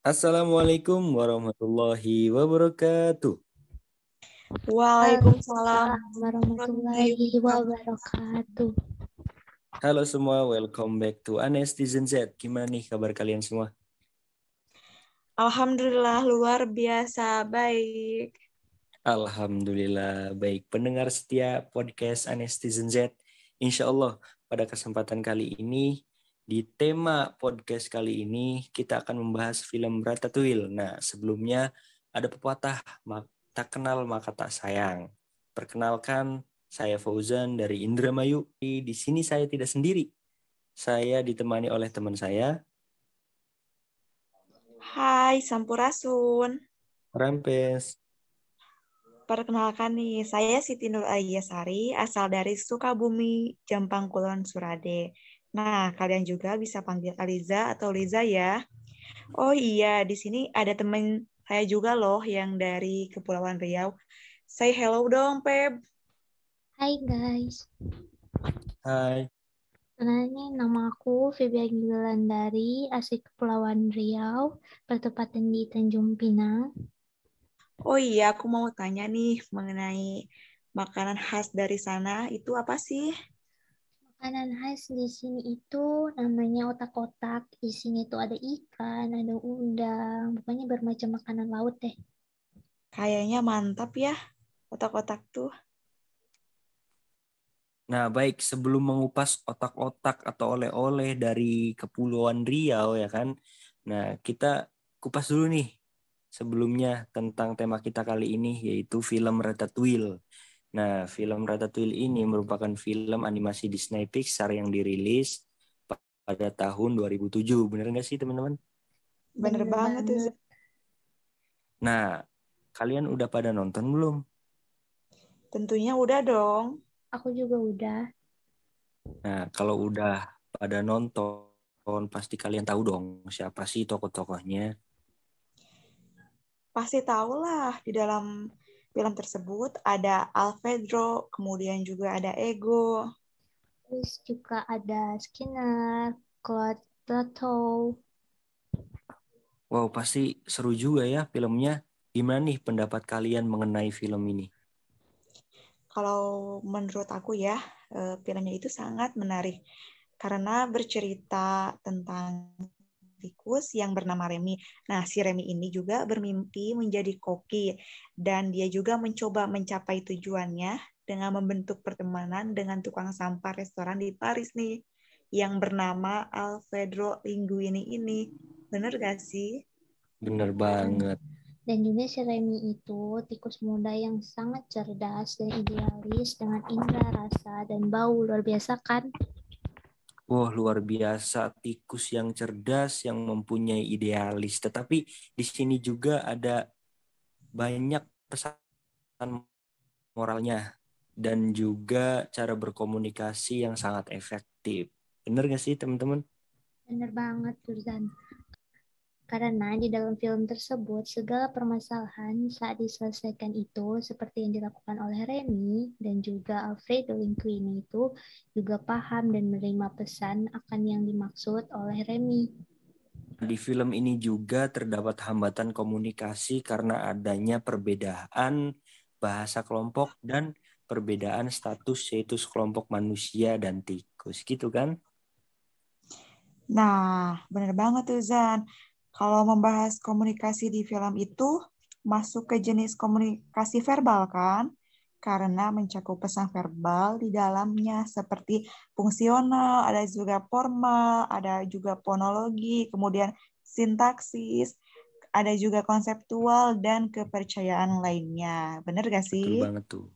Assalamualaikum warahmatullahi wabarakatuh. Waalaikumsalam. warahmatullahi wabarakatuh. Halo semua, welcome back to Anestizen Z. Gimana nih kabar kalian semua? Alhamdulillah luar biasa baik. Alhamdulillah baik. Pendengar setia podcast Anestizen Z. Insya Allah pada kesempatan kali ini di tema podcast kali ini kita akan membahas film Ratatouille. Nah sebelumnya ada pepatah tak kenal maka tak sayang. Perkenalkan saya Fauzan dari Indramayu. Di sini saya tidak sendiri. Saya ditemani oleh teman saya. Hai Sampurasun. Rampes. Perkenalkan nih, saya Siti Nur Ayasari, asal dari Sukabumi, Jampang Kulon, Surade. Nah, kalian juga bisa panggil Aliza atau Liza ya. Oh iya, di sini ada teman saya juga loh yang dari Kepulauan Riau. Say hello dong, Peb. Hai guys. Hai. Kenalnya nama aku Febia dari asli Kepulauan Riau, bertepatan di Tanjung Pinang. Oh iya, aku mau tanya nih mengenai makanan khas dari sana. Itu apa sih? Makanan khas di sini itu namanya otak-otak. Isinya itu ada ikan, ada udang, pokoknya bermacam makanan laut deh. Kayaknya mantap ya otak-otak tuh. Nah, baik sebelum mengupas otak-otak atau oleh-oleh dari Kepulauan Riau ya kan. Nah, kita kupas dulu nih sebelumnya tentang tema kita kali ini yaitu film Ratatouille. Nah, film Ratatouille ini merupakan film animasi Disney Pixar yang dirilis pada tahun 2007. Bener nggak sih teman-teman? Bener, banget tuh. Nah, kalian udah pada nonton belum? Tentunya udah dong. Aku juga udah. Nah, kalau udah pada nonton, pasti kalian tahu dong siapa sih tokoh-tokohnya pasti tahu lah di dalam film tersebut ada Alfredo, kemudian juga ada Ego. Terus juga ada Skinner, Claude Plateau. Wow, pasti seru juga ya filmnya. Gimana nih pendapat kalian mengenai film ini? Kalau menurut aku ya, eh, filmnya itu sangat menarik karena bercerita tentang tikus yang bernama Remy. Nah, si Remy ini juga bermimpi menjadi koki dan dia juga mencoba mencapai tujuannya dengan membentuk pertemanan dengan tukang sampah restoran di Paris nih yang bernama Alfredo Linguini ini. Bener gak sih? Bener banget. Dan juga si Remy itu tikus muda yang sangat cerdas dan idealis dengan indera rasa dan bau luar biasa kan? Wah, luar biasa tikus yang cerdas yang mempunyai idealis. Tetapi di sini juga ada banyak pesan moralnya dan juga cara berkomunikasi yang sangat efektif. Bener gak sih teman-teman? Bener banget, Turzan. Karena di dalam film tersebut, segala permasalahan saat diselesaikan itu seperti yang dilakukan oleh Remy dan juga Alfredo Linguini itu juga paham dan menerima pesan akan yang dimaksud oleh Remy. Di film ini juga terdapat hambatan komunikasi karena adanya perbedaan bahasa kelompok dan perbedaan status yaitu sekelompok manusia dan tikus gitu kan? Nah, benar banget tuh Zan. Kalau membahas komunikasi di film itu masuk ke jenis komunikasi verbal kan? Karena mencakup pesan verbal di dalamnya seperti fungsional, ada juga formal, ada juga fonologi, kemudian sintaksis, ada juga konseptual dan kepercayaan lainnya. Bener gak sih? Betul banget tuh.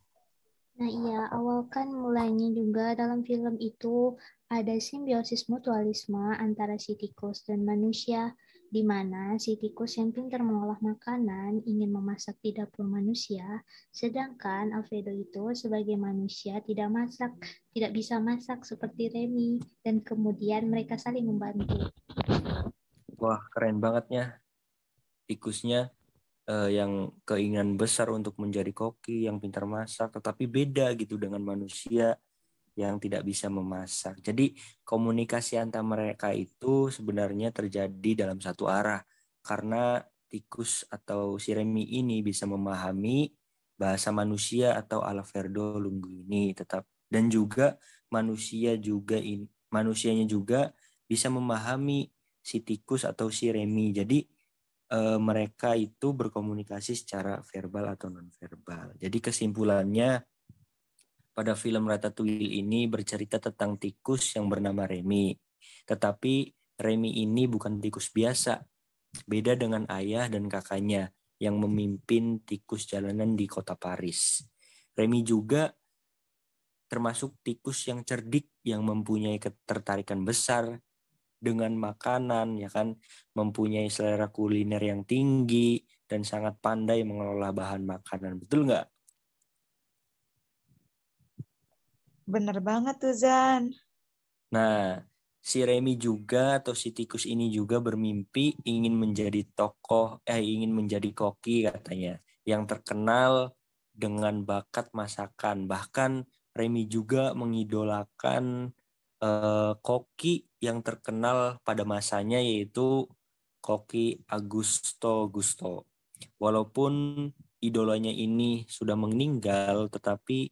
Nah iya, awal kan mulainya juga dalam film itu ada simbiosis mutualisme antara si tikus dan manusia di mana si tikus yang pintar mengolah makanan ingin memasak di dapur manusia, sedangkan Alfredo itu sebagai manusia tidak masak, tidak bisa masak seperti Remy, dan kemudian mereka saling membantu. Wah, keren banget ya. Tikusnya eh, yang keinginan besar untuk menjadi koki, yang pintar masak, tetapi beda gitu dengan manusia yang tidak bisa memasak. Jadi komunikasi antar mereka itu sebenarnya terjadi dalam satu arah. karena tikus atau si Remi ini bisa memahami bahasa manusia atau Alfredo ini tetap dan juga manusia juga in, manusianya juga bisa memahami si tikus atau si Remi. Jadi e, mereka itu berkomunikasi secara verbal atau non verbal. Jadi kesimpulannya pada film Ratatouille ini bercerita tentang tikus yang bernama Remi. Tetapi Remi ini bukan tikus biasa, Beda dengan ayah dan kakaknya yang memimpin tikus jalanan di kota Paris. Remy juga termasuk tikus yang cerdik yang mempunyai ketertarikan besar dengan makanan ya kan mempunyai selera kuliner yang tinggi dan sangat pandai mengelola bahan makanan betul nggak? Bener banget tuh Zan. Nah si Remy juga atau si tikus ini juga bermimpi ingin menjadi tokoh eh ingin menjadi koki katanya yang terkenal dengan bakat masakan bahkan Remy juga mengidolakan eh, koki yang terkenal pada masanya yaitu koki Augusto Gusto walaupun idolanya ini sudah meninggal tetapi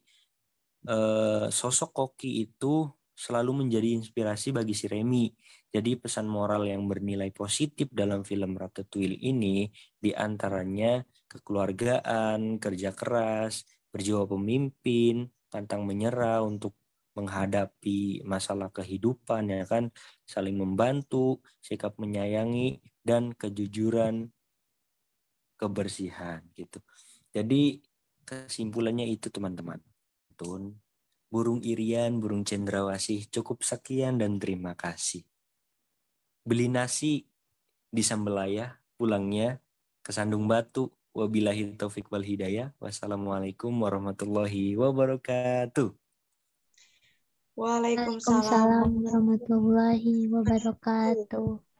eh, sosok koki itu selalu menjadi inspirasi bagi si Remy. Jadi pesan moral yang bernilai positif dalam film Ratatouille ini di antaranya kekeluargaan, kerja keras, berjiwa pemimpin, pantang menyerah untuk menghadapi masalah kehidupan ya kan, saling membantu, sikap menyayangi dan kejujuran kebersihan gitu. Jadi kesimpulannya itu teman-teman. Tun burung irian, burung cendrawasih. Cukup sekian dan terima kasih. Beli nasi di Sambelaya, pulangnya ke Sandung Batu. Wabillahi taufik wal hidayah. Wassalamualaikum warahmatullahi wabarakatuh. Waalaikumsalam warahmatullahi wabarakatuh.